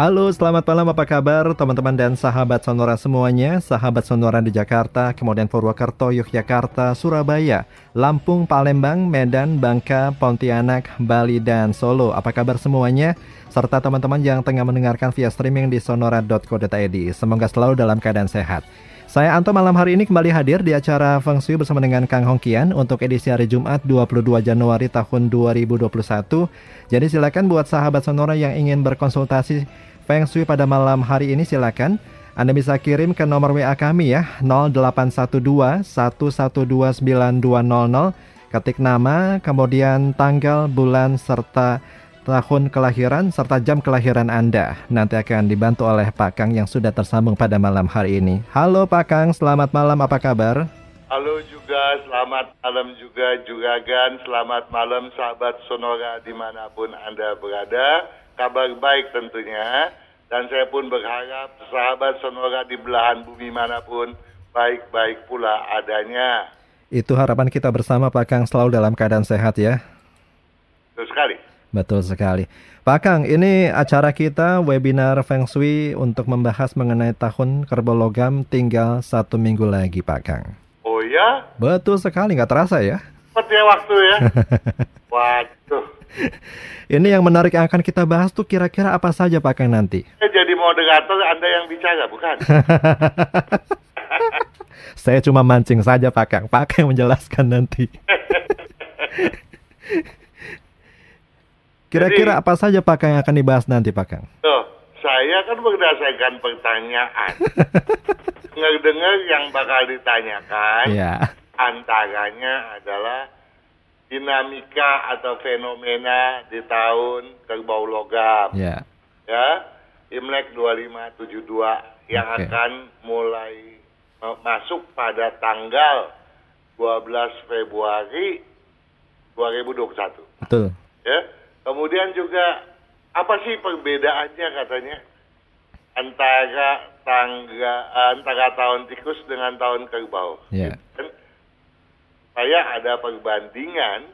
Halo, selamat malam. Apa kabar teman-teman dan sahabat Sonora semuanya? Sahabat Sonora di Jakarta, kemudian Purwokerto, Yogyakarta, Surabaya, Lampung, Palembang, Medan, Bangka, Pontianak, Bali, dan Solo. Apa kabar semuanya? Serta teman-teman yang tengah mendengarkan via streaming di sonora.co.id. Semoga selalu dalam keadaan sehat. Saya Anto malam hari ini kembali hadir di acara Feng Shui bersama dengan Kang Hongkian untuk edisi hari Jumat 22 Januari tahun 2021. Jadi silakan buat sahabat Sonora yang ingin berkonsultasi Feng Shui pada malam hari ini silakan. Anda bisa kirim ke nomor WA kami ya 0812 1129200 ketik nama, kemudian tanggal, bulan serta tahun kelahiran serta jam kelahiran Anda. Nanti akan dibantu oleh Pak Kang yang sudah tersambung pada malam hari ini. Halo Pak Kang, selamat malam, apa kabar? Halo juga, selamat malam juga Juragan, selamat malam sahabat Sonora di mana pun Anda berada kabar baik tentunya. Dan saya pun berharap sahabat Sonora di belahan bumi mana pun baik-baik pula adanya. Itu harapan kita bersama Pak Kang selalu dalam keadaan sehat ya. Betul sekali. Betul sekali. Pak Kang, ini acara kita webinar Feng Shui untuk membahas mengenai tahun kerbau logam tinggal satu minggu lagi Pak Kang. Oh ya? Betul sekali, nggak terasa ya? Seperti waktu ya. Waduh. Ini yang menarik yang akan kita bahas tuh kira-kira apa saja Pak Kang nanti? Saya jadi moderator, Anda yang bicara, bukan? Saya cuma mancing saja Pak Kang. Pak Kang menjelaskan nanti. Kira-kira apa saja Pak Kang yang akan dibahas nanti Pak Kang? Tuh, saya kan berdasarkan pertanyaan. Dengar-dengar yang bakal ditanyakan, Ya. antaranya adalah dinamika atau fenomena di tahun kerbau logam. Ya. Ya, Imlek 2572 yang Oke. akan mulai ma- masuk pada tanggal 12 Februari 2021. Betul. Ya. Kemudian juga apa sih perbedaannya katanya antara tangga antara tahun tikus dengan tahun kerbau? Ya. Kan saya ada perbandingan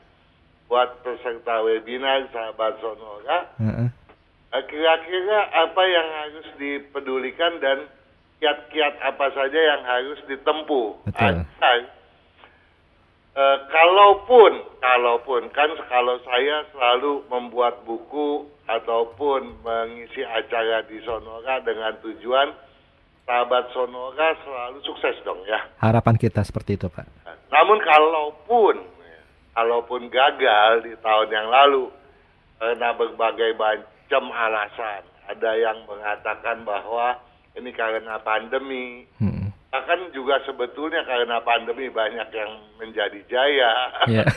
buat peserta webinar sahabat Sonora. Eh, Kira-kira apa yang harus dipedulikan dan kiat-kiat apa saja yang harus ditempuh? Betul. Agar, eh, kalaupun, kalaupun kan kalau saya selalu membuat buku ataupun mengisi acara di Sonora dengan tujuan sahabat Sonora selalu sukses dong ya. Harapan kita seperti itu Pak. Namun kalaupun kalaupun gagal di tahun yang lalu karena berbagai macam alasan, ada yang mengatakan bahwa ini karena pandemi, Hmm. bahkan juga sebetulnya karena pandemi banyak yang menjadi jaya. Ya.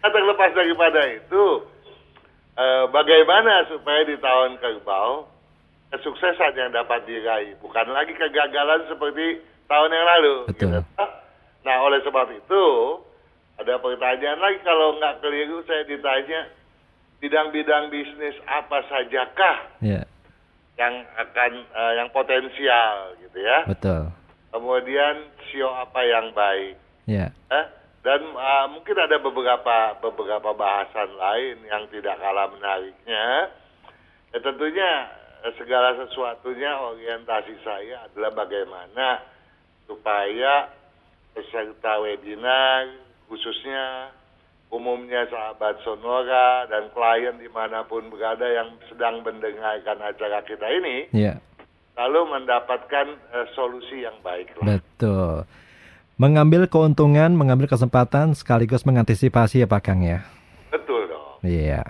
Nah, terlepas daripada itu, eh, bagaimana supaya di tahun kerbau kesuksesan yang dapat diraih, bukan lagi kegagalan seperti tahun yang lalu. Betul. gitu. Nah, oleh sebab itu, ada pertanyaan lagi kalau nggak keliru saya ditanya, bidang-bidang bisnis apa sajakah ya. yang akan eh, yang potensial gitu ya. Betul. Kemudian sio apa yang baik. Ya. Eh, dan uh, mungkin ada beberapa beberapa bahasan lain yang tidak kalah menariknya. Ya, tentunya eh, segala sesuatunya orientasi saya adalah bagaimana supaya peserta webinar khususnya umumnya sahabat Sonora dan klien di mana pun berada yang sedang mendengarkan acara kita ini Ya. lalu mendapatkan eh, solusi yang baik lah. Betul. Mengambil keuntungan, mengambil kesempatan sekaligus mengantisipasi ya Pak Kang ya. Betul dong. Iya.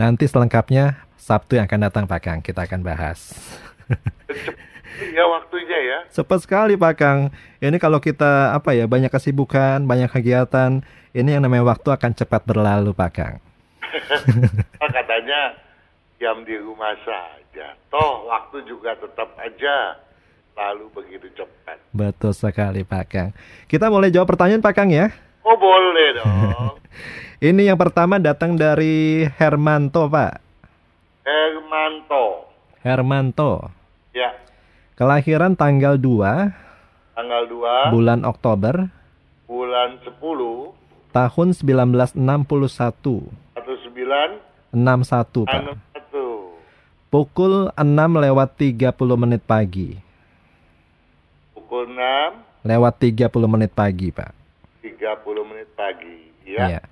Nanti selengkapnya Sabtu yang akan datang Pak Kang kita akan bahas. Ya waktunya ya. Cepat sekali Pak Kang. Ini kalau kita apa ya banyak kesibukan, banyak kegiatan, ini yang namanya waktu akan cepat berlalu Pak Kang. Pak katanya diam di rumah saja. Toh waktu juga tetap aja lalu begitu cepat. Betul sekali Pak Kang. Kita mulai jawab pertanyaan Pak Kang ya. Oh boleh dong. Ini yang pertama datang dari Hermanto Pak. Hermanto. Hermanto. Ya, Kelahiran tanggal 2 tanggal 2 bulan Oktober bulan 10 tahun 1961. 19 61 Pak. anu satu. Pukul 6 lewat 30 menit pagi. Pukul 6 Lewat 30 menit pagi, Pak. 30 menit pagi. Ya. Iya.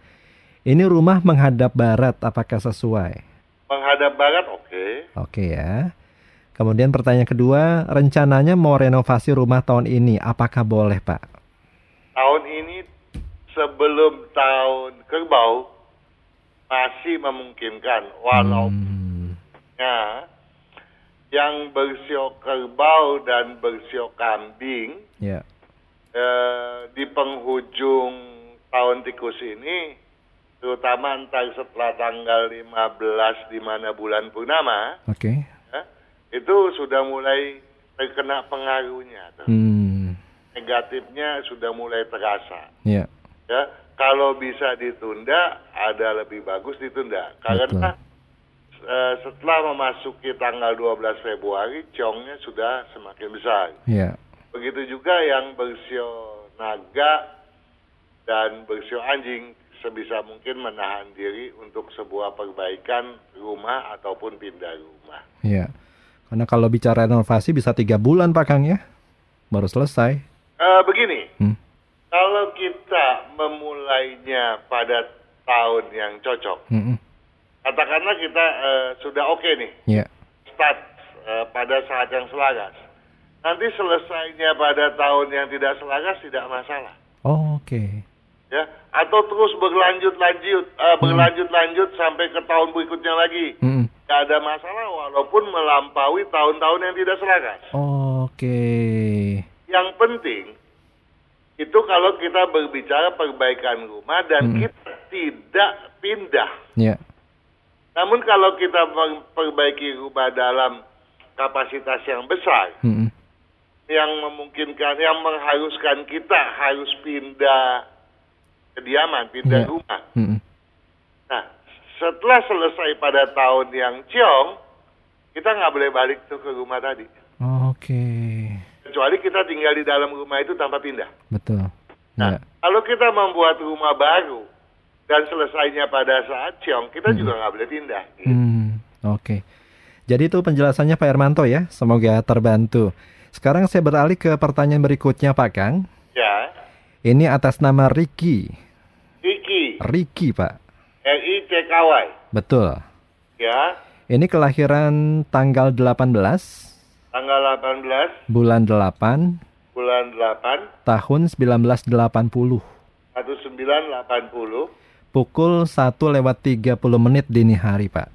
Ini rumah menghadap barat, apakah sesuai? Menghadap barat oke. Oke ya. Kemudian pertanyaan kedua, rencananya mau renovasi rumah tahun ini, apakah boleh, Pak? Tahun ini sebelum tahun kerbau masih memungkinkan walau Hmm, yang bersiok kerbau dan bersiok kambing ya. eh, di penghujung tahun tikus ini terutama entar setelah tanggal 15 di mana bulan purnama Oke. ya, itu sudah mulai terkena pengaruhnya tuh. Hmm, negatifnya sudah mulai terasa ya. ya kalau bisa ditunda ada lebih bagus ditunda karena eh, setelah memasuki tanggal 12 Februari ciongnya sudah semakin besar Ya. begitu juga yang bersio naga dan bersio anjing sebisa mungkin menahan diri untuk sebuah perbaikan rumah ataupun pindah rumah Ya. Karena kalau bicara renovasi bisa tiga bulan Pak Kang ya, baru selesai. Eh, begini Hmm. kalau kita memulainya pada tahun yang cocok Mm-mm. katakanlah kita eh, sudah oke nih Ya. start eh, pada saat yang selaras. Nanti selesainya pada tahun yang tidak selaras tidak masalah, Oh, Oke. ya. Atau terus berlanjut-lanjut, eh, berlanjut-lanjut sampai ke tahun berikutnya lagi. Tidak ada masalah walaupun melampaui tahun-tahun yang tidak selaras. Oke. Yang penting itu kalau kita berbicara perbaikan rumah dan Hmm. kita tidak pindah. Ya. Namun kalau kita memperbaiki rumah dalam kapasitas yang besar, Mm-mm. yang memungkinkan, yang mengharuskan kita harus pindah kediaman, pindah Iya. rumah. Mm-mm. Nah, setelah selesai pada tahun yang ciong, kita nggak boleh balik tuh ke rumah tadi. Oke. Kecuali kita tinggal di dalam rumah itu tanpa pindah. Betul. Nah, Ya. kalau kita membuat rumah baru dan selesainya pada saat ciong, kita Hmm. juga nggak boleh pindah. Hmm, Oke. Jadi itu penjelasannya Pak Hermanto ya. Semoga terbantu. Sekarang saya beralih ke pertanyaan berikutnya Pak Kang. Ya, Ini atas nama Ricky. Iki, Ricky Pak. R I C K Y. Betul. Ya, Ini kelahiran tanggal 18 tanggal 18 bulan 8 bulan 8 tahun 1980. 1980 Pukul 1 lewat 30 menit dini hari Pak.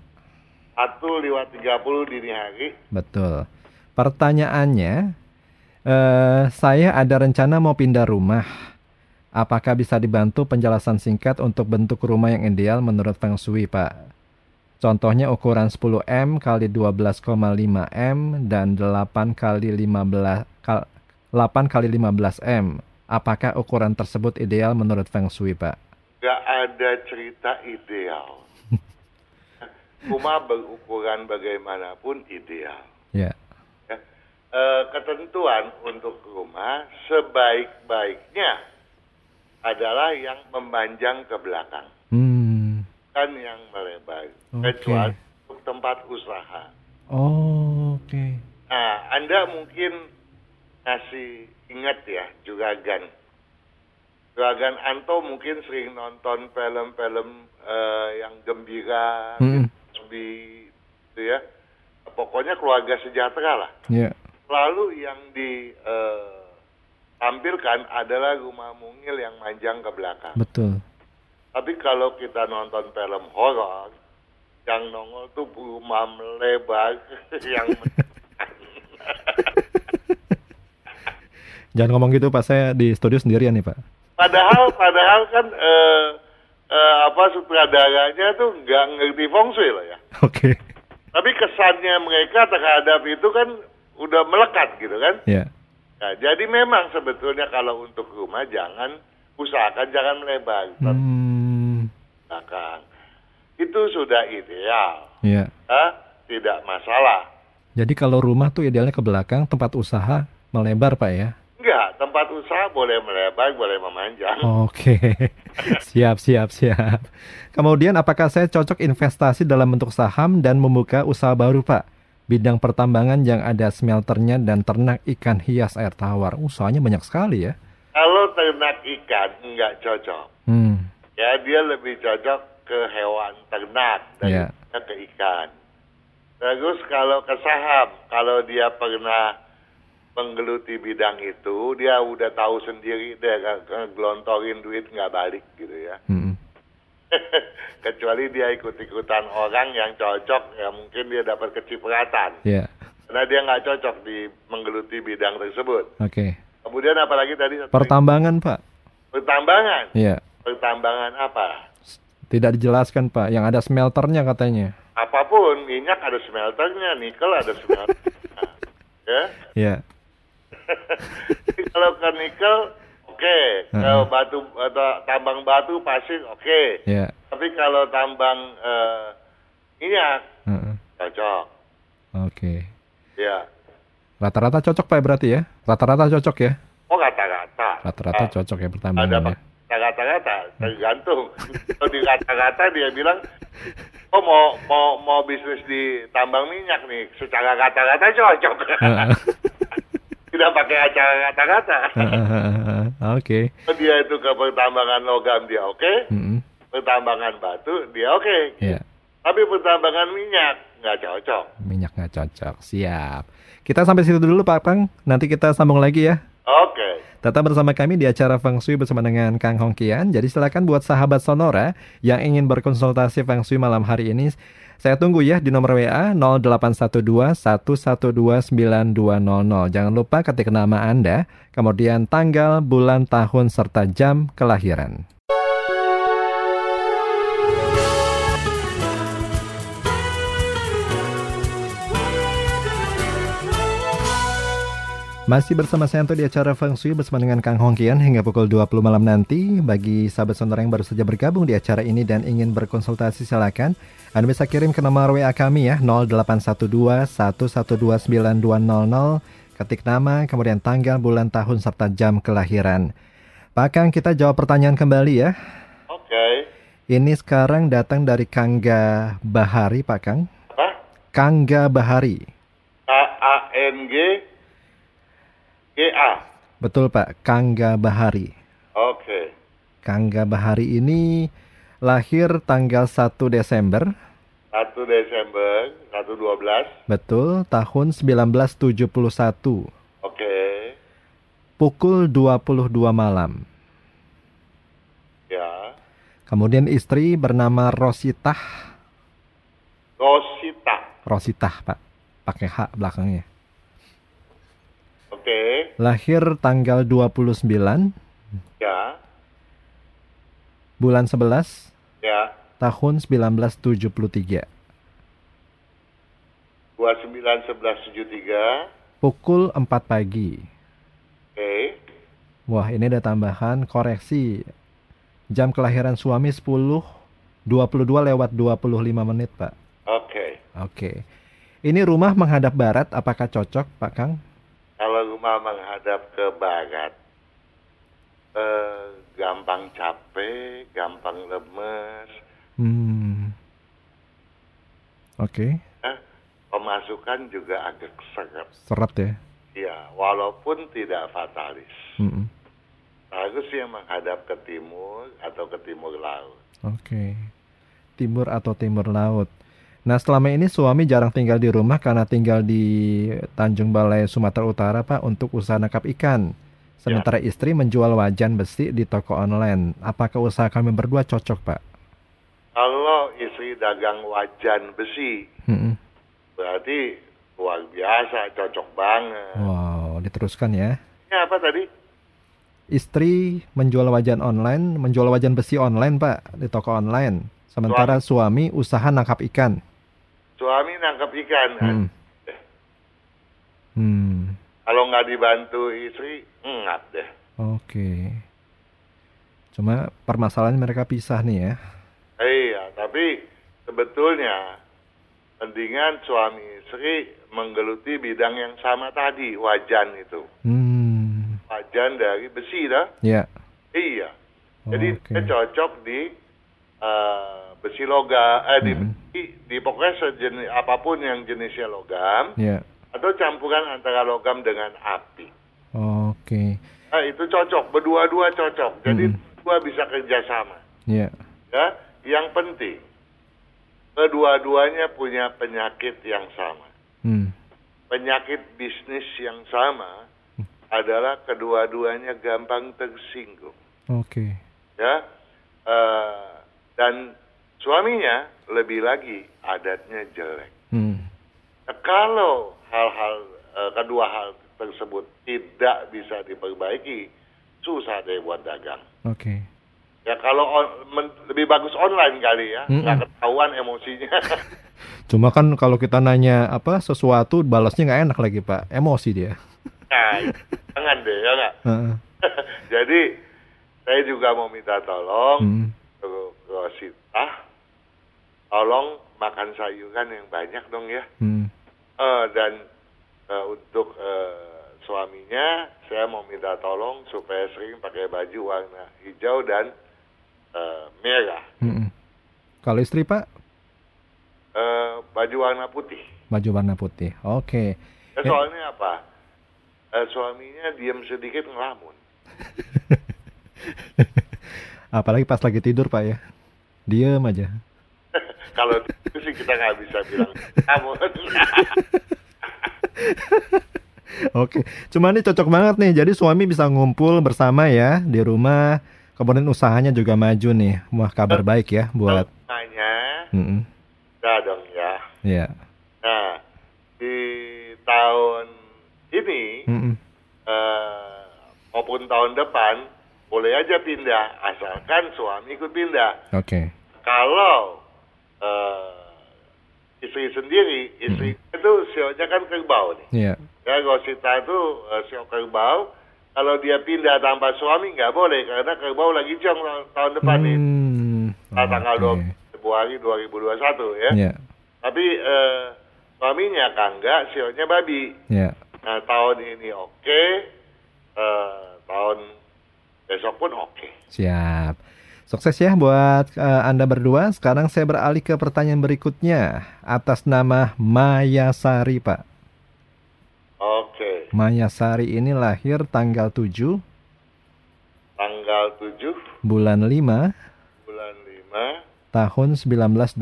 1 lewat 30 dini hari. Betul. Pertanyaannya, eh, saya ada rencana mau pindah rumah. Apakah bisa dibantu penjelasan singkat untuk bentuk rumah yang ideal menurut Feng Shui, Pak? Contohnya ukuran 10 M kali 12,5 M dan 8 kali 15 kal- 8 kali 15 M. Apakah ukuran tersebut ideal menurut Feng Shui, Pak? Gak ada cerita ideal. Rumah berukuran bagaimanapun ideal. Ya. Ya. Eh, ketentuan untuk rumah sebaik-baiknya adalah yang memanjang ke belakang, Hmm. kan yang melebar. Oke. Kecuali untuk tempat usaha. Oh, Oke. Nah, Anda mungkin masih ingat ya Juragan. Juragan Anto mungkin sering nonton film-film eh, yang gembira, Hmm. di itu ya. Pokoknya keluarga sejahtera lah. Ya. Lalu yang ditampilkan adalah rumah mungil yang manjang ke belakang. Betul. Tapi kalau kita nonton film horor, yang nongol tuh rumah melebar yang Jangan ngomong gitu Pak, saya di studio sendirian nih Pak. padahal padahal kan eh, eh, apa sutradaranya tuh nggak ngerti feng shui loh ya. Oke. Tapi kesannya mereka terhadap itu kan udah melekat gitu kan. Ya. Nah, jadi memang sebetulnya kalau untuk rumah jangan usahakan jangan melebar Hmm. belakang. Itu sudah ideal, Ya. ya, tidak masalah. Jadi kalau rumah tuh idealnya ke belakang, tempat usaha melebar Pak ya. Enggak, tempat usaha boleh melebar, boleh memanjang. Oke, siap, siap, siap. Kemudian apakah saya cocok investasi dalam bentuk saham dan membuka usaha baru Pak? Bidang pertambangan yang ada smelternya dan ternak ikan hias air tawar. Usahanya banyak sekali ya. Kalau ternak ikan nggak cocok. Hmm, Ya dia lebih cocok ke hewan ternak Iya. daripada ke ikan. Terus kalau ke saham, kalau dia pernah menggeluti bidang itu, dia udah tahu sendiri deh ngegelontorin duit nggak balik gitu ya. hmm, Kecuali dia ikut-ikutan orang yang cocok, ya mungkin dia dapat kecipratan. ya, Karena dia nggak cocok di menggeluti bidang tersebut. oke. Kemudian apalagi tadi Pertambangan Pak? pertambangan. Ya, Pertambangan apa? tidak dijelaskan Pak. Yang ada smelternya katanya. apa pun minyak ada smelternya, nikel ada smelternya. ya. Ya, Jadi kalau ke nikel oke, kalau batu atau tambang batu pasir oke. ya. Tapi kalau tambang eh, minyak heeh. cocok. Oke. Ya. Rata-rata cocok Pak berarti ya? Rata-rata cocok ya? Oh kata-kata. Rata-rata Ah, cocok ya ada pertambangan ya? kata-kata, tergantung. Kalau di kata-kata dia bilang, oh mau mau mau bisnis di tambang minyak nih, secara kata-kata cocok. Tidak pakai acara kata-kata. Oke. Kalau dia itu ke pertambangan logam dia oke, Mm-mm. pertambangan batu dia oke. Ya, Tapi pertambangan minyak nggak cocok. minyak nggak cocok. Siap. Kita sampai situ dulu Pak Kang. Nanti kita sambung lagi ya. Oke. Tetap bersama kami di acara Feng Shui bersama dengan Kang Hongkian. Jadi silakan buat sahabat Sonora yang ingin berkonsultasi Feng Shui malam hari ini. Saya tunggu ya di nomor WA 0812 112 9200. Jangan lupa ketik nama Anda, kemudian tanggal, bulan, tahun, serta jam kelahiran. Masih bersama saya Anto di acara Feng Shui bersama dengan Kang Hongkian hingga pukul 20 malam nanti. Bagi sahabat sonora yang baru saja bergabung di acara ini dan ingin berkonsultasi silakan. Anda bisa kirim ke nomor WA kami ya 0812 112 9200 ketik nama, kemudian tanggal, bulan, tahun, serta jam kelahiran. Pak Kang, kita jawab pertanyaan kembali ya. Oke. Ini sekarang datang dari Kangga Bahari, Pak Kang. Apa? Kangga Bahari. A A N G G A. Betul Pak, Kangga Bahari. Oke. Kangga Bahari ini lahir tanggal 1 Desember, 1 Desember 112. betul, tahun 1971, Oke. pukul 22 malam. Ya. Kemudian istri bernama Rositah, Rosita. Rositah Pak, pakai H belakangnya. Oke. Lahir tanggal 29, Ya. bulan 11, Ya. tahun 1973, 29 11 73. pukul 4 pagi. Oke. Wah, ini ada tambahan koreksi. Jam kelahiran suami 10 22 lewat 25 menit, Pak. Oke. Oke. Ini rumah menghadap barat, apakah cocok, Pak Kang? Rumah menghadap ke barat, eh, gampang capek, gampang lemes, Hmm. Oke, eh, pemasukan juga agak seret. seret ya. Ya, walaupun tidak fatalis. Mm-mm. Harusnya menghadap ke timur atau ke timur laut. Oke. Timur atau timur laut. Nah, selama ini suami jarang tinggal di rumah karena tinggal di Tanjung Balai, Sumatera Utara, Pak, untuk usaha nangkap ikan. Sementara istri menjual wajan besi di toko online. Apakah usaha kami berdua cocok, Pak? Kalau istri dagang wajan besi, Mm-mm. berarti luar biasa, cocok banget. Wow, diteruskan ya. Ini apa tadi? Istri menjual wajan online, menjual wajan besi online, Pak, di toko online. Sementara suami usaha nangkap ikan. Suami nangkap ikan. Hmm. Hmm. Kalau nggak dibantu istri, ngap deh. Oke. Cuma permasalahan mereka pisah nih ya. Iya, tapi sebetulnya mendingan suami istri menggeluti bidang yang sama tadi, wajan itu. Hmm. Wajan dari besi dah. Ya. Iya. Jadi Oke. dia cocok di eh, besi logam, eh di, Mhm. di, di pokoknya sejenis apa pun yang jenisnya logam Ya. atau campuran antara logam dengan api. Oke. Nah, itu cocok, berdua-dua cocok. Jadi Mhm. dua bisa kerjasama. Ya. Ya, yang penting kedua-duanya punya penyakit yang sama. Hmm. Penyakit bisnis yang sama adalah kedua-duanya gampang tersinggung. Oke. Ya, Eh, dan suaminya lebih lagi adatnya jelek. Hmm. Nah, kalau hal-hal eh, kedua hal tersebut tidak bisa diperbaiki, susah deh buat dagang. Oke. Ya kalau on- men- lebih bagus online kali ya, Mm-mm. nggak ketahuan emosinya. Cuma kan kalau kita nanya apa sesuatu balasnya nggak enak lagi pak, emosi dia. nah, jangan deh ya nggak. Heeh. Jadi saya juga mau minta tolong Hmm. ke, ke tolong makan sayuran yang banyak dong ya. Hmm. Eh, dan eh, untuk eh, suaminya saya mau minta tolong supaya sering pakai baju warna hijau dan eh, merah. Hmm. Kalau istri pak Eh, baju warna putih. baju warna putih. Oke. Ya, Ya. soalnya apa? Eh, suaminya diam sedikit ngelamun. Apalagi pas lagi tidur pak ya, diem aja. Kalau itu sih kita nggak bisa bilang ngelamun. Oke, cuma ini cocok banget nih. Jadi suami bisa ngumpul bersama ya di rumah. Kemudian usahanya juga maju nih. Wah kabar baik ya buat. Namanya, Mm-mm. ya dong ya. Ya. Nah, di tahun ini eh, maupun tahun depan boleh aja pindah asalkan suami ikut pindah. Oke. Kalau eh, istri sendiri, istri itu sionya kan kerbau nih. Iya. Ya Gosita itu sio kerbau. Kalau dia pindah tanpa suami nggak boleh karena kerbau lagi jong tahun- depan nih. Hmm. Nah, tanggal oke. 20 Februari 2021 ya. Iya. Tapi eh, suaminya kan enggak, sionya babi. Iya. Nah tahun ini oke, eh, tahun besok pun oke. Siap. Sukses ya buat eh, Anda berdua. Sekarang saya beralih ke pertanyaan berikutnya. Atas nama Maya Sari, Pak. Oke, Maya Sari ini lahir tanggal 7 tanggal 7 bulan 5 bulan 5 tahun 1984.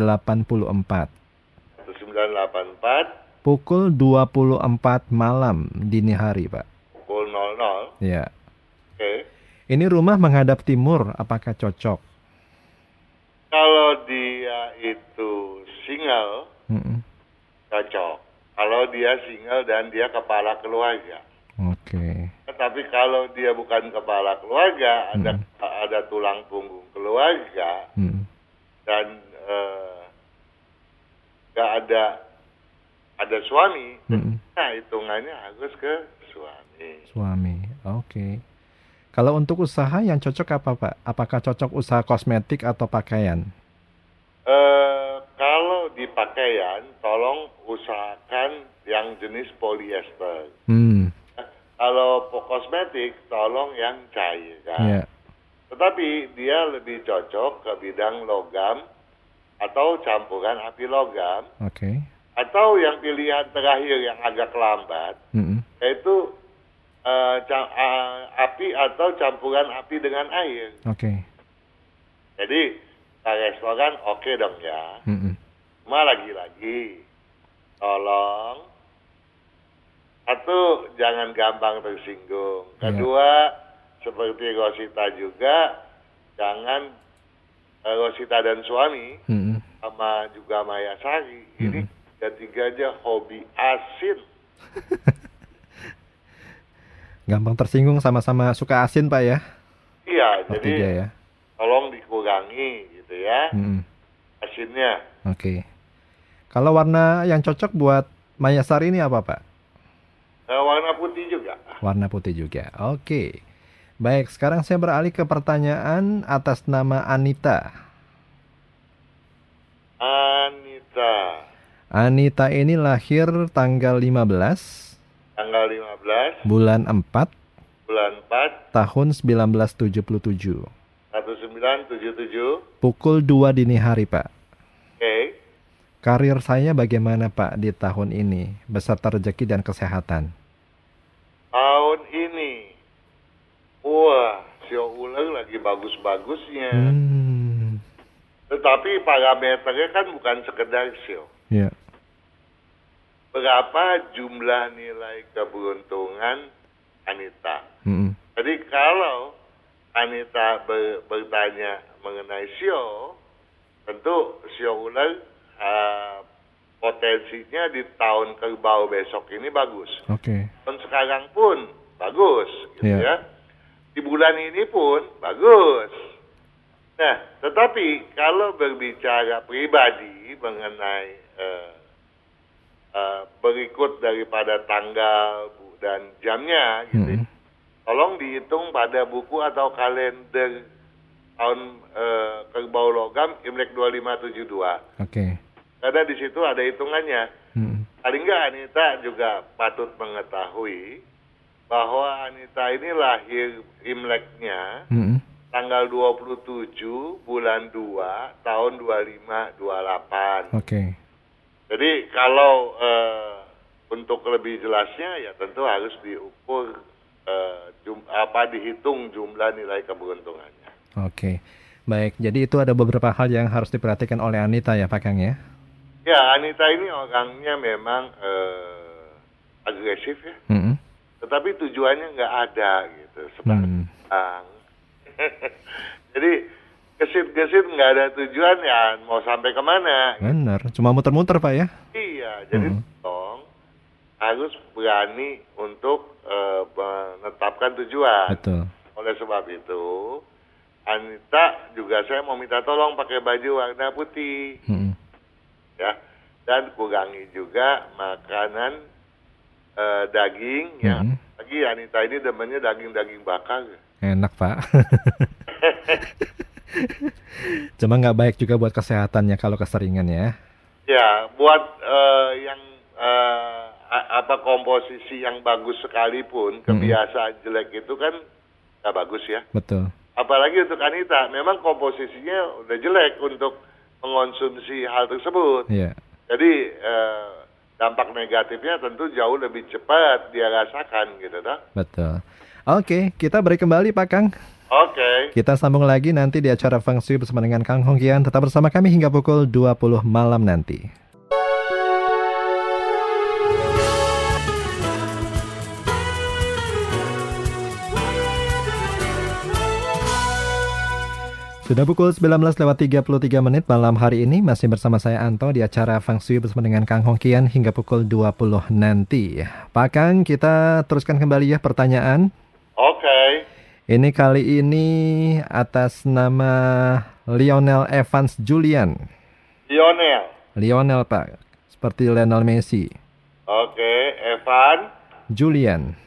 1984 Pukul 24 malam dini hari, Pak. pukul 00. Ya. Oke, Ini rumah menghadap timur, apakah cocok? kalau dia itu single Mm-mm. cocok. Kalau dia single dan dia kepala keluarga. Oke. Tapi kalau dia bukan kepala keluarga, ada ada tulang punggung keluarga, Mm. dan eh, nggak ada ada suami, Mm-mm. nah hitungannya harus ke suami. Suami. Oke. Kalau untuk usaha yang cocok apa, Pak? Apakah cocok usaha kosmetik atau pakaian? Eh, kalau di pakaian, tolong usahakan yang jenis polyester. Hmm. Kalau kosmetik, tolong yang cair. Kan? Ya. Tetapi dia lebih cocok ke bidang logam atau campuran api logam Oke. atau yang pilihan terakhir yang agak lambat Mm-mm. yaitu eh, ca- eh, api atau campuran api dengan air. Oke. Jadi ke restoran oke dong ya. Mm-mm. Cuma lagi-lagi tolong satu jangan gampang tersinggung. Iya. Kedua seperti Rosita juga jangan eh, Rosita dan suami Mm-mm. sama juga Maya Sari ini tiga aja hobi asin. Gampang tersinggung sama-sama suka asin, Pak ya? Iya, Oh, jadi ya. tolong dikurangi gitu ya Mm-mm. asinnya. Oke. Kalau warna yang cocok buat Maya Sari ini apa, Pak? Eh, warna putih juga. Warna putih juga. Oke. Baik, sekarang saya beralih ke pertanyaan atas nama Anita. Anita Anita ini lahir tanggal 15 tanggal 15 bulan 4 bulan bulan 4 tahun 1977. 1977. Pukul 2 dini hari, Pak. Oke. Karir saya bagaimana, Pak, di tahun ini beserta rezeki dan kesehatan? Tahun ini. Wah, sio ulang lagi bagus-bagusnya. Hmm. Tetapi parameternya kan bukan sekedar sio. Ya. Berapa jumlah nilai keberuntungan Anita? Mm-mm. Jadi kalau Anita ber- bertanya mengenai sio, tentu sio ular uh, potensinya di tahun kerbau besok ini bagus. Oke. Dan sekarang pun bagus, gitu Iya. ya. Di bulan ini pun bagus. Nah, tetapi kalau berbicara pribadi mengenai eh, berikut daripada tanggal bu- dan jamnya, gitu, Mm-mm. tolong dihitung pada buku atau kalender tahun eh, kerbau logam Imlek 2572. Oke. Karena di situ ada hitungannya. Mm-mm. Paling nggak Anita juga patut mengetahui bahwa Anita ini lahir Imleknya Mm-mm. tanggal 27 bulan 2 tahun 2528. Oke. Jadi kalau eh, untuk lebih jelasnya ya tentu harus diukur eh, jum- apa dihitung jumlah nilai keberuntungannya. Oke. Baik, jadi itu ada beberapa hal yang harus diperhatikan oleh Anita ya, Pak Kang ya? Ya Anita ini orangnya memang eh, agresif ya, Mm-mm. tetapi tujuannya nggak ada gitu. Seperti Hmm. Bang. Jadi gesit-gesit nggak ada tujuan ya mau sampai ke mana? Benar, cuma muter-muter, Pak ya? Iya, jadi Mhm. tolong harus berani untuk eh, menetapkan tujuan. Betul. Oleh sebab itu, Anita juga saya mau minta tolong pakai baju warna putih, Mm-mm. ya, dan kurangi juga makanan eh, daging, ya. Mhm. Lagi Anita ini demennya daging-daging bakar. Enak, Pak. Cuma nggak baik juga buat kesehatannya kalau keseringan ya. Ya, buat eh, yang a- apa komposisi yang bagus sekalipun, kebiasaan jelek itu kan nggak bagus ya. Betul. Apalagi untuk Anita, memang komposisinya udah jelek untuk mengonsumsi hal tersebut. Iya. Jadi eh, dampak negatifnya tentu jauh lebih cepat dia rasakan gitu, toh. Betul. Oke, kita break kembali Pak Kang. Oke. Kita sambung lagi nanti di acara Feng Shui bersama dengan Kang Hongkian. Tetap bersama kami hingga pukul 20 malam nanti. Sudah pukul 19 lewat 33 menit malam hari ini masih bersama saya Anto di acara Feng Shui bersama dengan Kang Hongkian hingga pukul 20 nanti. Pak Kang, kita teruskan kembali ya pertanyaan. Oke. Ini kali ini atas nama Lionel Evans Julian. Lionel. Lionel Pak, seperti Lionel Messi. Oke, Evan, Julian,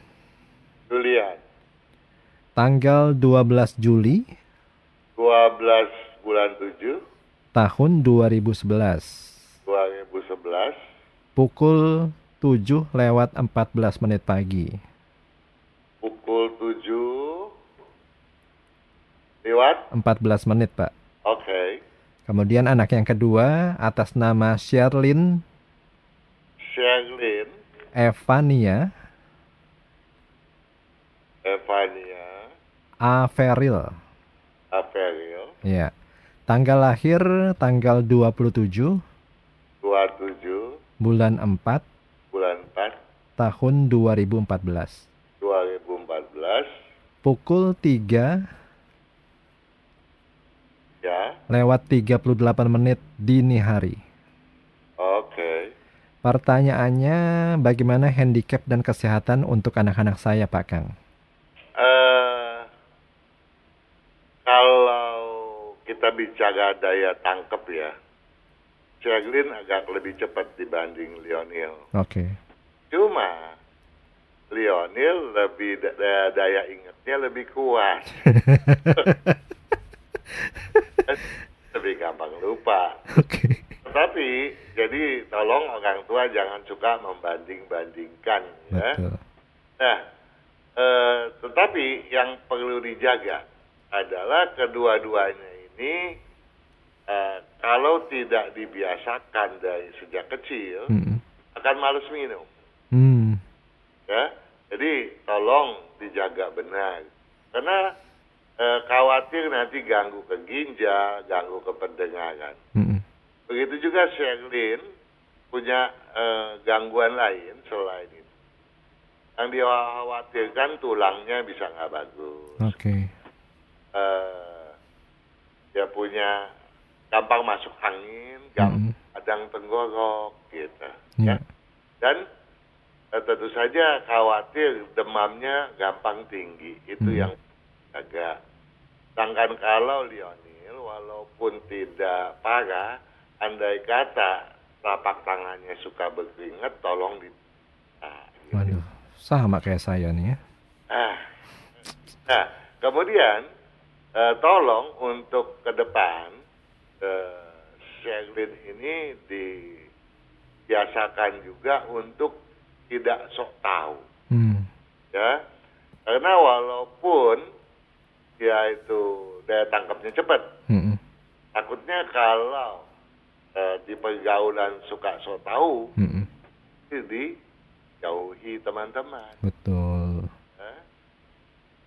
Julian. tanggal 12 Juli 12 bulan 7 tahun 2011. 2011 Pukul 7 lewat 14 menit pagi. pukul 7 lewat 14 menit Pak. oke. Kemudian anak yang kedua atas nama Sherlyn. Sherlyn. Evania. Evania. Averil. Averil. Ya. Tanggal lahir tanggal 27 27 bulan 4 bulan 4 tahun 2014. 2014 Pukul 3 ya lewat 38 menit dini hari. oke Pertanyaannya bagaimana handicap dan kesehatan untuk anak-anak saya Pak Kang? eh kalau kita bicara daya tangkap ya Sherlyn agak lebih cepat dibanding Lionel Oke. Cuma Lionel lebih da- daya, daya ingatnya lebih kuat. lebih gampang lupa. Oke. Tetapi jadi tolong orang tua jangan suka membanding-bandingkan ya. Betul. Nah, eh, tetapi yang perlu dijaga adalah kedua-duanya ini eh, kalau tidak dibiasakan dari sejak kecil Mm-mm. akan males minum. Hmm. Ya, jadi tolong dijaga benar karena eh, khawatir nanti ganggu ke ginjal, ganggu ke pendengaran. Mm-mm. Begitu juga Sherlyn punya eh, gangguan lain selain itu. Yang dia khawatirkan tulangnya bisa nggak bagus. Oke. Eh, dia punya gampang masuk angin, gampang kadang tenggorok gitu. Ya. Dan eh, tentu saja khawatir demamnya gampang tinggi. Itu Hmm. yang agak. Sedangkan kalau Lionel walaupun tidak parah, andai kata telapak tangannya suka berkeringat, tolong di nah, gitu. Waduh, sama kayak saya nih ya. Ah. Nah, kemudian eh, tolong untuk ke depan eh, Sherlyn ini dibiasakan juga untuk tidak sok tahu, Hmm. ya. Karena walaupun dia itu daya tangkapnya cepat, Mm-mm. takutnya kalau eh, di pergaulan suka sok tahu, Mm-mm. jadi jauhi teman-teman. Betul. Eh?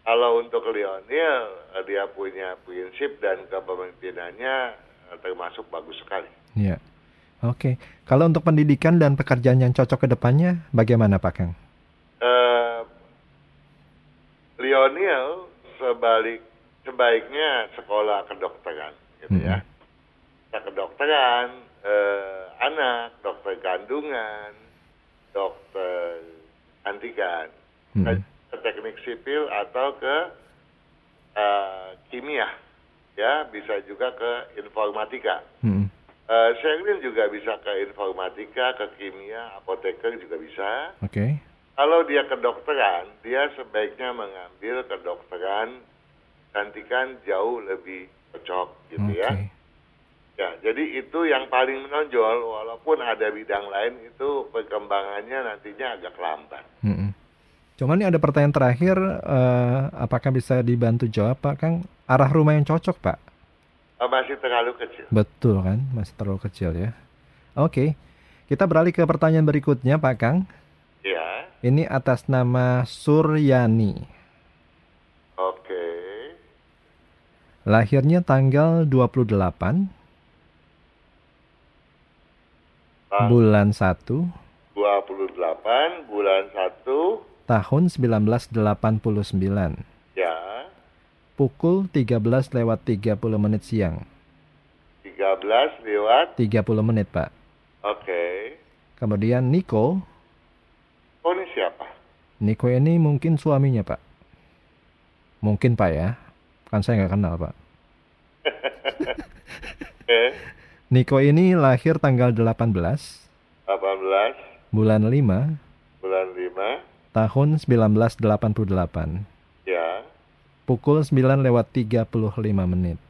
Kalau untuk Lionel, dia punya prinsip dan kepemimpinannya eh, termasuk bagus sekali. Ya. Oke. Kalau untuk pendidikan dan pekerjaan yang cocok ke depannya, bagaimana Pak Kang? Eh, Lionel sebalik sebaiknya sekolah kedokteran, gitu ya. Nah, kedokteran, eh, anak, dokter kandungan, dokter antikan, Mm-mm. ke teknik sipil atau ke eh, kimia, ya bisa juga ke informatika. Uh, Sherlyn juga bisa ke informatika, ke kimia, apoteker juga bisa. Oke. Kalau dia kedokteran, dia sebaiknya mengambil kedokteran gantikan jauh lebih cocok gitu Oke. ya. Ya, jadi itu yang paling menonjol walaupun ada bidang lain itu perkembangannya nantinya agak lambat. Mm-mm. Cuman ini ada pertanyaan terakhir, eh, apakah bisa dibantu jawab Pak Kang? Arah rumah yang cocok Pak? Uh, masih terlalu kecil. Betul kan, masih terlalu kecil ya. Oke, kita beralih ke pertanyaan berikutnya Pak Kang. Ini atas nama Suryani. oke. Lahirnya tanggal 28 Tang- bulan 1 28 bulan 1 tahun 1989. ya Pukul 13 lewat 30 menit siang. 13 lewat 30 menit Pak. oke. Kemudian Niko. Niko ini mungkin suaminya Pak. Mungkin Pak ya. Kan saya nggak kenal Pak. Niko ini lahir tanggal 18 18 bulan 5 bulan 5 tahun 1988. ya. Pukul 9 lewat 35 menit.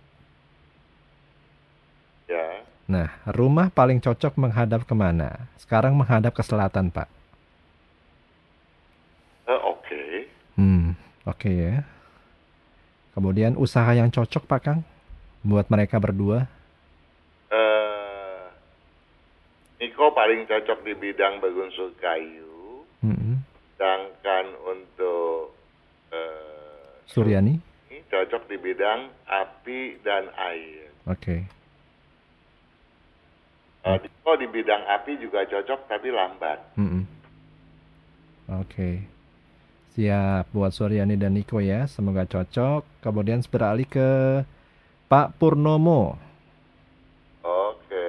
Ya. Nah, rumah paling cocok menghadap ke mana? Sekarang menghadap ke selatan, Pak. Eh, oke. Oke ya. Kemudian usaha yang cocok, Pak Kang? Buat mereka berdua? Eh, Niko paling cocok di bidang berunsur kayu, Mm-mm. sedangkan untuk eh, Suryani? ini cocok di bidang api dan air. Oke. Eh, Niko di bidang api juga cocok tapi lambat. Mm-mm. Oke. Siap buat Suryani dan Niko ya. Semoga cocok. Kemudian beralih ke Pak Purnomo. Oke.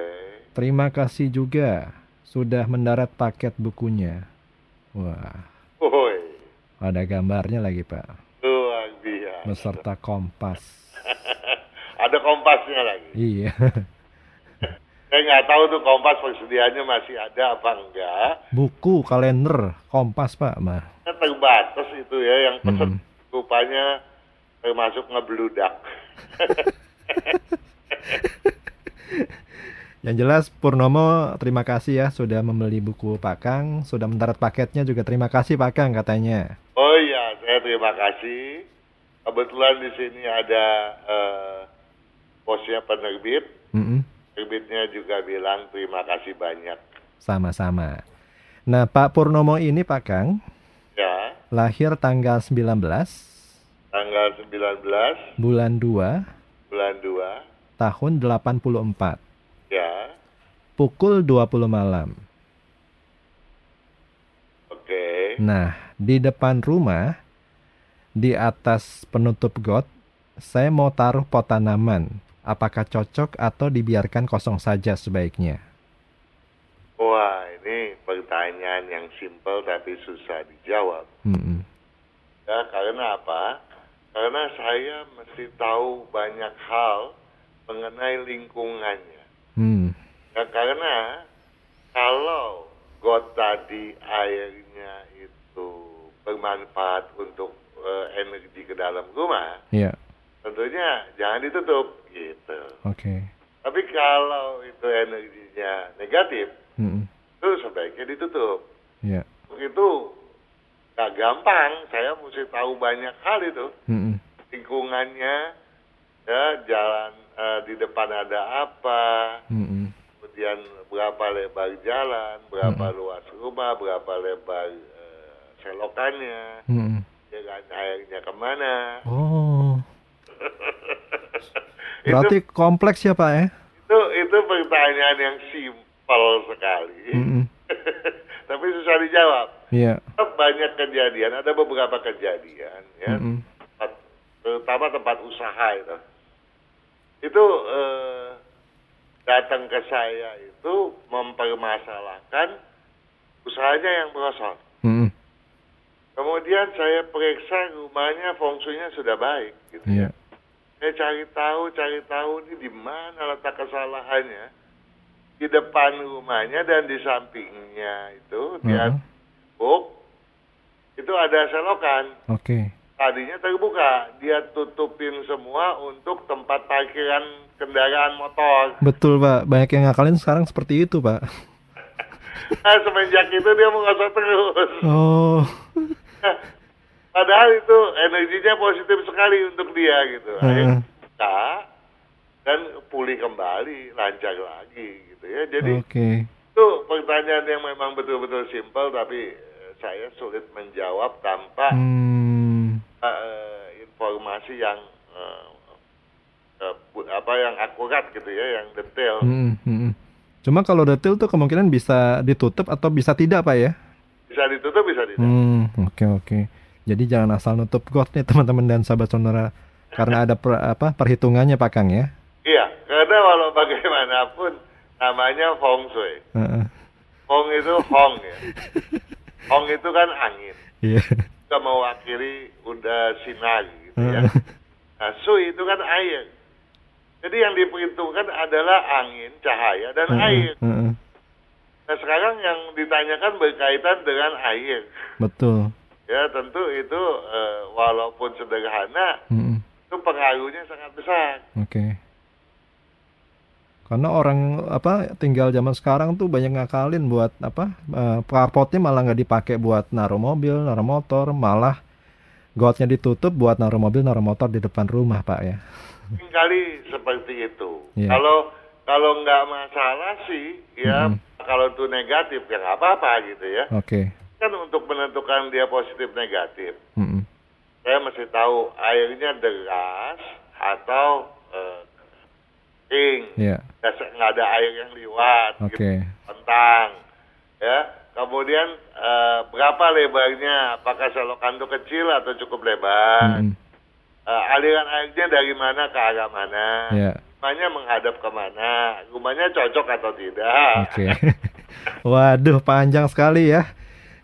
Terima kasih juga sudah mendarat paket bukunya. Wah, Woi, ada gambarnya lagi Pak. luar biasa. Beserta kompas. Ada kompasnya lagi. Iya. Saya nggak tahu tuh kompas persediaannya masih ada apa enggak. Buku, kalender, kompas Pak mah. Kan terbatas itu ya yang pesen Mm-mm. rupanya termasuk ngebludak. Yang jelas Purnomo terima kasih ya sudah membeli buku Pak Kang, sudah mendarat paketnya juga terima kasih Pak Kang katanya. Oh iya, saya terima kasih. Kebetulan di sini ada uh, posnya penerbit. Mm -mm. Penerbitnya juga bilang terima kasih banyak. Sama-sama. Nah, Pak Purnomo ini Pak Kang. Ya. Lahir tanggal 19. Tanggal 19. Bulan 2. Bulan 2. Tahun 84 pukul 20 malam. Oke. Nah, di depan rumah, di atas penutup got, saya mau taruh pot tanaman. Apakah cocok atau dibiarkan kosong saja sebaiknya? Pertanyaan yang simpel tapi susah dijawab. Mm -mm. Ya, karena apa? Karena saya mesti tahu banyak hal mengenai lingkungannya. Hmm. Ya, karena kalau got tadi airnya itu bermanfaat untuk uh, energi ke dalam rumah, yeah. tentunya jangan ditutup gitu. Oke. Okay. Tapi kalau itu energinya negatif, mm -hmm. Itu sebaiknya ditutup. Yeah. Itu gak gampang. Saya mesti tahu banyak hal itu. Mm -hmm. Lingkungannya, ya jalan uh, di depan ada apa. Mm -hmm kemudian berapa lebar jalan, berapa hmm. luas rumah, berapa lebar uh, selokannya, hmm. ya kan airnya ke mana. Oh. Berarti itu, kompleks ya Pak ya? Itu itu pertanyaan yang simpel sekali, hmm. tapi susah dijawab. Iya. Yeah. Banyak kejadian, ada beberapa kejadian ya, hmm. terutama tempat usaha itu. Itu uh, datang ke saya itu mempermasalahkan usahanya yang merosot. Hmm. Kemudian saya periksa rumahnya fungsinya sudah baik gitu yeah. ya. Saya cari tahu, cari tahu ini di mana letak kesalahannya. Di depan rumahnya dan di sampingnya itu uh -huh. di buk itu ada selokan. Oke. Okay. Tadinya terbuka, dia tutupin semua untuk tempat parkiran kendaraan motor. Betul pak, banyak yang ngakalin sekarang seperti itu pak. nah, semenjak itu dia menggosok terus. Oh. padahal itu energinya positif sekali untuk dia gitu. Akhirnya uh. dan pulih kembali, lancar lagi ya. Jadi okay. itu pertanyaan yang memang betul-betul simpel tapi eh, saya sulit menjawab tanpa hmm. uh, informasi yang uh, uh, apa yang akurat gitu ya, yang detail. Hmm, hmm, hmm. Cuma kalau detail tuh kemungkinan bisa ditutup atau bisa tidak pak ya? Bisa ditutup, bisa tidak. Hmm, oke okay, oke. Okay. Jadi jangan asal nutup got nih teman-teman dan sahabat sonora karena ada per, apa perhitungannya Pak Kang ya? Iya, karena walau bagaimanapun namanya feng shui. Uh -uh. Feng itu hong ya. hong itu kan angin. Iya. Yeah. Kita mewakili udah sinar gitu ya. Nah, sui itu kan air. Jadi yang diperhitungkan adalah angin, cahaya, dan uh, air. Uh, Nah sekarang yang ditanyakan berkaitan dengan air. Betul. Ya tentu itu uh, walaupun sederhana, uh, itu pengaruhnya sangat besar. Oke. Okay. Karena orang apa tinggal zaman sekarang tuh banyak ngakalin buat apa uh, carportnya malah nggak dipakai buat naruh mobil, naruh motor, malah gotnya ditutup buat naruh mobil, naruh motor di depan rumah pak ya kali seperti itu. Yeah. Kalau kalau nggak masalah sih, ya mm -hmm. kalau itu negatif ya nggak apa-apa gitu ya. Oke. Okay. Kan untuk menentukan dia positif negatif, mm -hmm. saya mesti tahu airnya deras atau uh, kering, yeah. nggak ada air yang liwat, okay. gitu, tentang, ya. Kemudian uh, berapa lebarnya? Apakah selokan itu kecil atau cukup lebar? Mm -hmm uh, aliran airnya dari mana ke arah mana, yeah. rumahnya menghadap ke mana, rumahnya cocok atau tidak. Oke. Okay. Waduh, panjang sekali ya.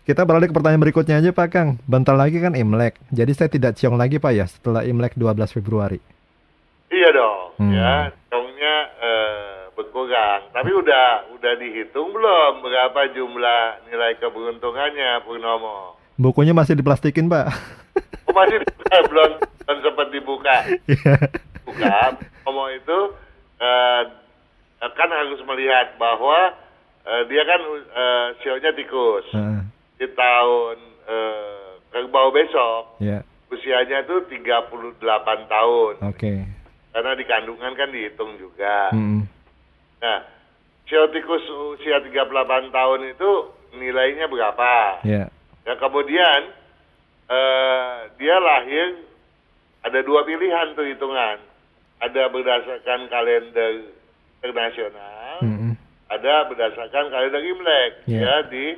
Kita beralih ke pertanyaan berikutnya aja Pak Kang. Bentar lagi kan Imlek. Jadi saya tidak ciong lagi Pak ya setelah Imlek 12 Februari. Iya dong, hmm. ya. Tapi udah udah dihitung belum berapa jumlah nilai keberuntungannya Purnomo? Bukunya masih diplastikin Pak. Oh, masih belum belum sempat dibuka. Yeah. Buka. Ngomong itu uh, eh, kan harus melihat bahwa eh, dia kan eh, sionya tikus. Heeh. Di tahun eh, kerbau besok Ya. usianya itu 38 tahun. Oke. Karena di kandungan kan dihitung juga. Mm-mm. Nah, sio tikus usia 38 tahun itu nilainya berapa? Ya. Ya kemudian eh, dia lahir ada dua pilihan tuh hitungan. Ada berdasarkan kalender internasional, Mm-mm. ada berdasarkan kalender Imlek Ya. ya di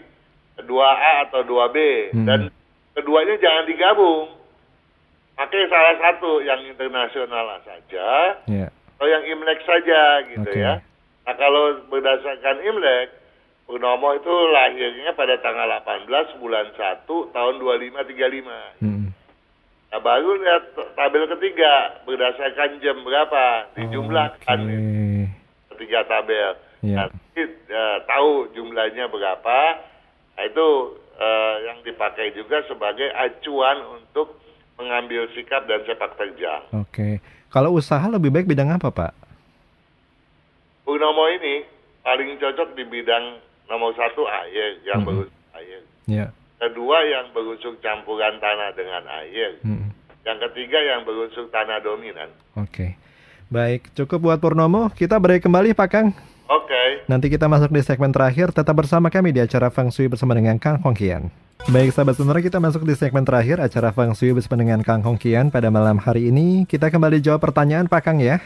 2A atau 2B Hmm. dan keduanya jangan digabung. Pakai salah satu yang internasional saja Ya. atau yang Imlek saja gitu Oke. ya. Nah kalau berdasarkan Imlek, Purnomo itu lahirnya pada tanggal 18 bulan 1 tahun 2535. Mm-mm. Nah baru lihat tabel ketiga berdasarkan jam berapa dijumlahkan Oke. ketiga tabel. Ya. Nanti eh, tahu jumlahnya berapa. Nah itu eh, yang dipakai juga sebagai acuan untuk mengambil sikap dan sepak terjang. Oke. Kalau usaha lebih baik bidang apa, Pak? Purnomo ini paling cocok di bidang nomor satu air yang Mhm. berusuk air. Ya. Kedua yang berusuk campuran tanah dengan air. Mm-mm. Yang ketiga yang berusuk tanah dominan. Oke. Baik, cukup buat Purnomo. Kita break kembali, Pak Kang. Oke. Nanti kita masuk di segmen terakhir. Tetap bersama kami di acara Feng Shui bersama dengan Kang Hongkian. Baik, sahabat sonora kita masuk di segmen terakhir acara Feng Shui bersama dengan Kang Hongkian pada malam hari ini. Kita kembali jawab pertanyaan Pak Kang ya.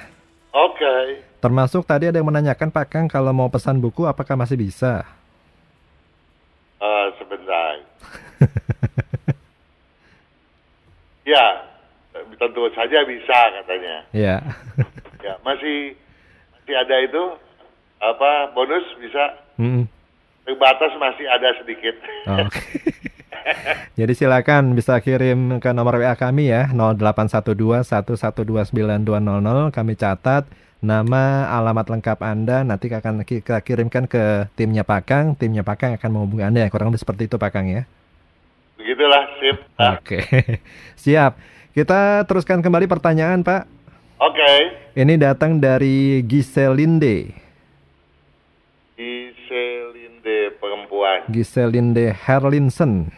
Oke. Termasuk tadi ada yang menanyakan Pak Kang kalau mau pesan buku apakah masih bisa? Eh, sebentar. ya, tentu saja bisa katanya. Ya. Ya, masih masih ada itu apa bonus bisa Mm-mm. terbatas masih ada sedikit. Oke. Jadi silakan bisa kirim ke nomor WA kami ya 081211292200 kami catat nama alamat lengkap Anda nanti akan kita kirimkan ke timnya Pak Kang timnya Pak Kang akan menghubungi Anda. Ya kurang lebih seperti itu Pak Kang ya. Begitulah sip. Nah, Oke. Siap. Kita teruskan kembali pertanyaan Pak. Oke. ini datang dari Giselinde. Iselinde perempuan. Giselinde Herlinson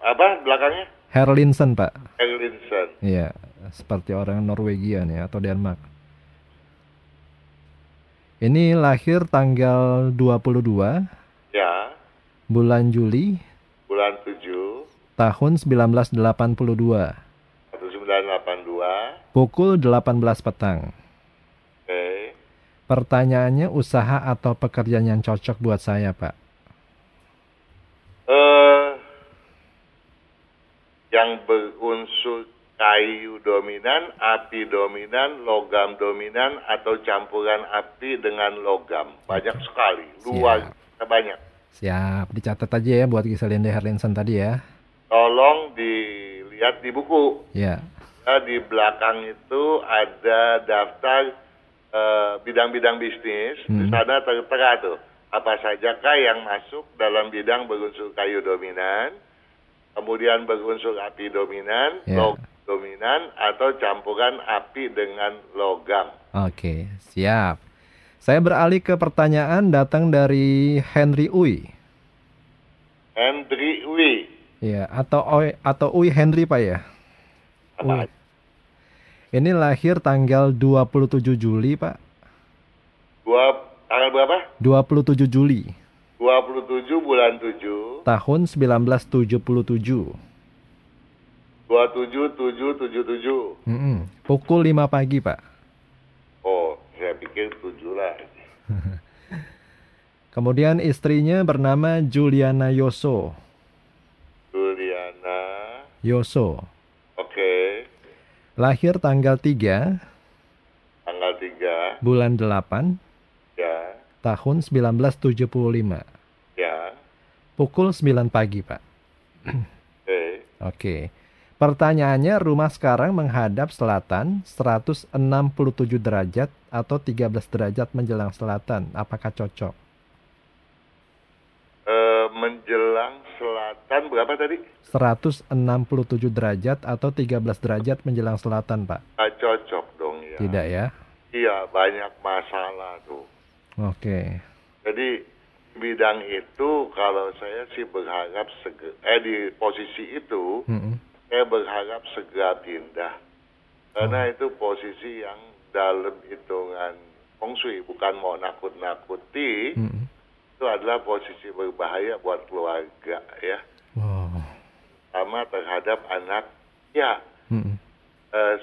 Apa belakangnya? Herlinson Pak. Erlinson. Iya, seperti orang Norwegia nih atau Denmark. Ini lahir tanggal 22 Ya, bulan Juli bulan 7 tahun 1982 1982. pukul 18 petang. Oke. Pertanyaannya usaha atau pekerjaan yang cocok buat saya, Pak? Eh yang berunsur kayu dominan, api dominan, logam dominan atau campuran api dengan logam. Banyak sekali, luar biasa banyak. Siap, dicatat aja ya buat Giselinde Herlinson tadi ya. Tolong dilihat di buku. Ya, Nah, di belakang itu ada daftar eh, bidang-bidang bisnis. Di Hmm. sana tertera tuh apa sajakah yang masuk dalam bidang berunsur kayu dominan, kemudian berunsur api dominan, Ya. logam dominan, atau campuran api dengan logam. oke, siap. Saya beralih ke pertanyaan datang dari Henry Uy. Hendri Wi. Ya, atau Oi, atau Uy Henry Pak ya? Apa? Uy. Ini lahir tanggal 27 Juli, Pak. Dua, tanggal berapa? 27 Juli 27 bulan 7, tahun 1977. 27777. Mm-mm. Pukul 5 pagi, Pak. Oh, saya pikir 7 lah. Kemudian istrinya bernama Juliana Yoso. Juliana. Yoso. Oke. Lahir tanggal 3 Tanggal 3. bulan 8 Ya. tahun 1975. Ya. Pukul 9 pagi, Pak. Oke. Oke. Pertanyaannya rumah sekarang menghadap selatan 167 derajat atau 13 derajat menjelang selatan. Apakah cocok? Eh, menjelang selatan berapa tadi? 167 derajat atau 13 derajat menjelang selatan, Pak. Ah, cocok dong ya. Tidak ya? Iya, banyak masalah tuh. Oke. Jadi bidang itu kalau saya sih berharap eh di posisi itu Mm-mm. saya berharap segera pindah. Karena itu posisi yang dalam hitungan feng bukan mau nakut-nakuti, Mm-mm. itu adalah posisi berbahaya buat keluarga ya. Wow. Sama terhadap anak ya Mm-mm. eh,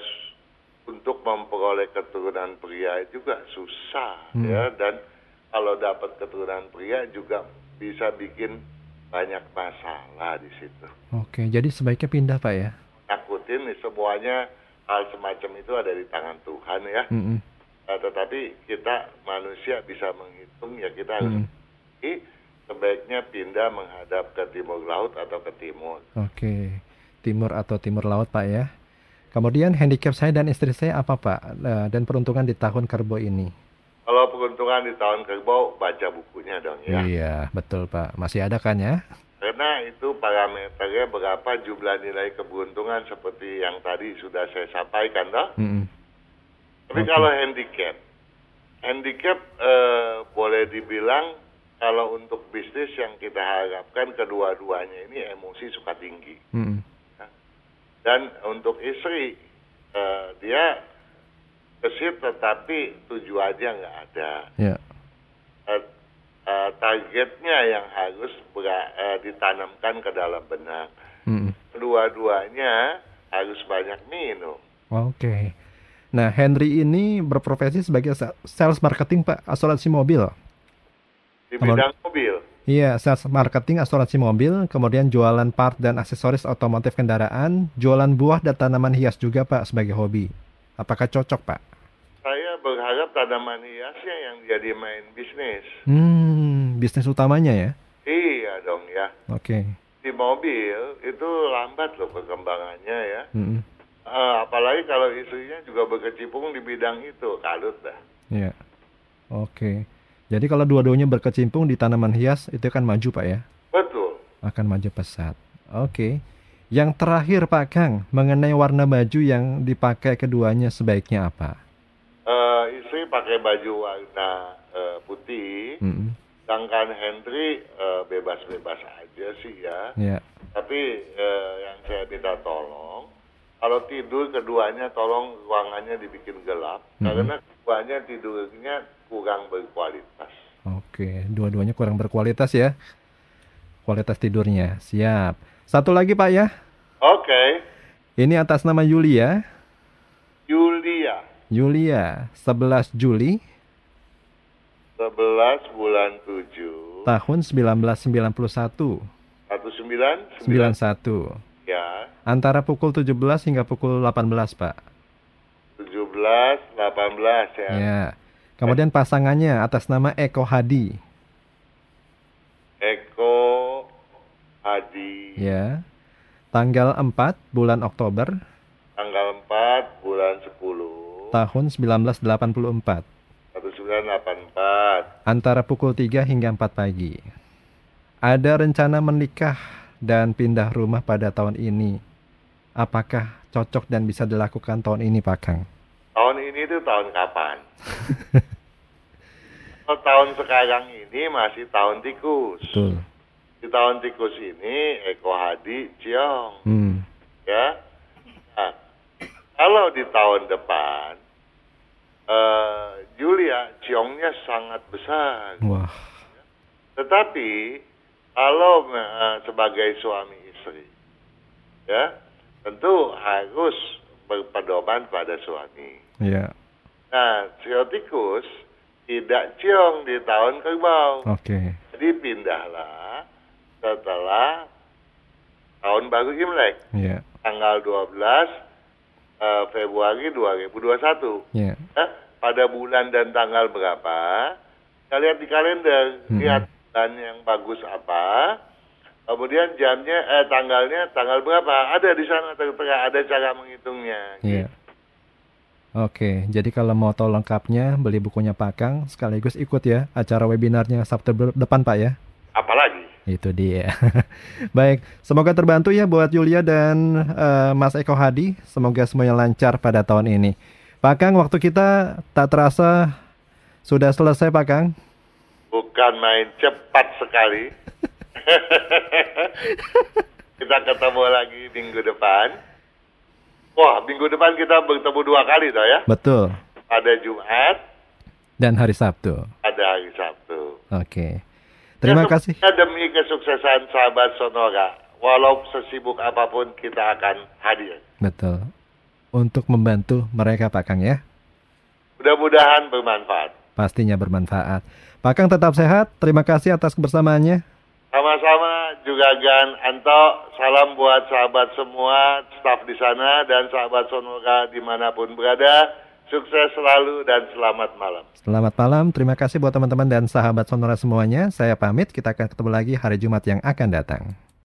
untuk memperoleh keturunan pria juga susah Hmm. ya dan kalau dapat keturunan pria juga bisa bikin banyak masalah di situ. Oke, jadi sebaiknya pindah Pak ya? Takutin nih semuanya hal semacam itu ada di tangan Tuhan ya. Mm-mm. Nah, tetapi kita manusia bisa menghitung ya kita harus Mm. Sebaiknya pindah menghadap ke timur laut atau ke timur. Oke, timur atau timur laut Pak ya. Kemudian handicap saya dan istri saya apa Pak? Eh, Dan peruntungan di tahun kerbau ini? Kalau peruntungan di tahun kerbau baca bukunya dong ya. Iya, betul Pak. Masih ada kan ya? Karena itu parameternya berapa jumlah nilai keberuntungan seperti yang tadi sudah saya sampaikan toh. Mm-mm. Tapi Oke. kalau handicap, handicap eh, boleh dibilang kalau untuk bisnis yang kita harapkan kedua-duanya ini emosi suka tinggi. Mm-mm. Dan untuk istri, eh, dia gesit tetapi tujuannya nggak ada. Ya. Eh, eh, targetnya yang harus bera- eh, ditanamkan ke dalam benak. Mm-mm. Kedua-duanya harus banyak minum. Oke. Nah, Henry ini berprofesi sebagai sa- sales marketing Pak, asuransi mobil. Di Kalau- bidang mobil, Iya, sales marketing asuransi mobil, kemudian jualan part dan aksesoris otomotif kendaraan, jualan buah dan tanaman hias juga Pak sebagai hobi. Apakah cocok Pak? Berharap tanaman hiasnya yang jadi main bisnis. Hmm, bisnis utamanya ya? Iya dong ya. Oke. Di mobil itu lambat loh perkembangannya ya. Mm-mm. Eh, apalagi kalau istrinya juga berkecimpung di bidang itu, kalut dah. Iya. Oke. Jadi kalau dua-duanya berkecimpung di tanaman hias itu kan maju Pak ya? Betul. Akan maju pesat. Oke. Yang terakhir Pak Kang, mengenai warna baju yang dipakai keduanya sebaiknya apa? Eh, istri pakai baju warna eh, putih, sedangkan Henry eh, bebas-bebas aja sih ya. Ya. Tapi eh, yang saya minta tolong, kalau tidur keduanya tolong ruangannya dibikin gelap, Mhm. karena keduanya tidurnya kurang berkualitas. Oke, dua-duanya kurang berkualitas ya. Kualitas tidurnya. Siap. Satu lagi Pak ya. Oke, Ini atas nama Yulia. Yulia, Yulia, 11 Juli 11 bulan 7, tahun 1991. 19, 91. ya, Antara pukul 17 hingga pukul 18, Pak. 17, 18 ya. Ya. Kemudian pasangannya atas nama Eko Hadi. Eko Hadi, Ya. Tanggal 4 bulan Oktober tanggal 4 bulan 10, tahun 1984. 1984. Antara pukul 3 hingga 4 pagi. Ada rencana menikah dan pindah rumah pada tahun ini. Apakah cocok dan bisa dilakukan tahun ini, Pak Kang? Tahun ini tuh tahun kapan? Kalau tahun sekarang ini masih tahun tikus. Betul. Di tahun tikus ini Eko Hadi Ciong, Hmm. ya. Nah, kalau di tahun depan eh Julia Ciongnya sangat besar. Wah. Tetapi kalau eh, sebagai suami istri, ya tentu harus berpedoman pada suami. Ya. Nah, Siotikus tidak ciong di tahun kerbau. Oke. Jadi pindahlah setelah tahun baru Imlek, Ya. tanggal 12 eh, Februari 2021. Ya. Nah, pada bulan dan tanggal berapa? Kita lihat di kalender, Mhm. lihat bulan yang bagus apa. Kemudian jamnya, eh tanggalnya tanggal berapa? Ada di sana tertera, ada cara menghitungnya. Iya. Oke, jadi kalau mau tahu lengkapnya, beli bukunya Pak Kang, sekaligus ikut ya acara webinarnya Sabtu depan Pak ya. Itu dia. Baik, semoga terbantu ya buat Yulia dan eh, Mas Eko Hadi. Semoga semuanya lancar pada tahun ini. Pak Kang, waktu kita tak terasa sudah selesai Pak Kang. Bukan main cepat sekali. kita ketemu lagi minggu depan. Wah, minggu depan kita bertemu dua kali toh ya. Betul. Ada Jumat, Dan hari Sabtu. ada hari Sabtu. Oke. Terima kasih. Demi kesuksesan sahabat Sonora, walau sesibuk apa pun kita akan hadir. Betul. Untuk membantu mereka Pak Kang ya. Mudah-mudahan bermanfaat. Pastinya bermanfaat. Pak Kang tetap sehat. Terima kasih atas kebersamaannya. Sama-sama juga Gan Anto, salam buat sahabat semua, staf di sana dan sahabat Sonora di mana pun berada. Sukses selalu dan selamat malam. Selamat malam. Terima kasih buat teman-teman dan sahabat Sonora semuanya. Saya pamit. Kita akan ketemu lagi hari Jumat yang akan datang.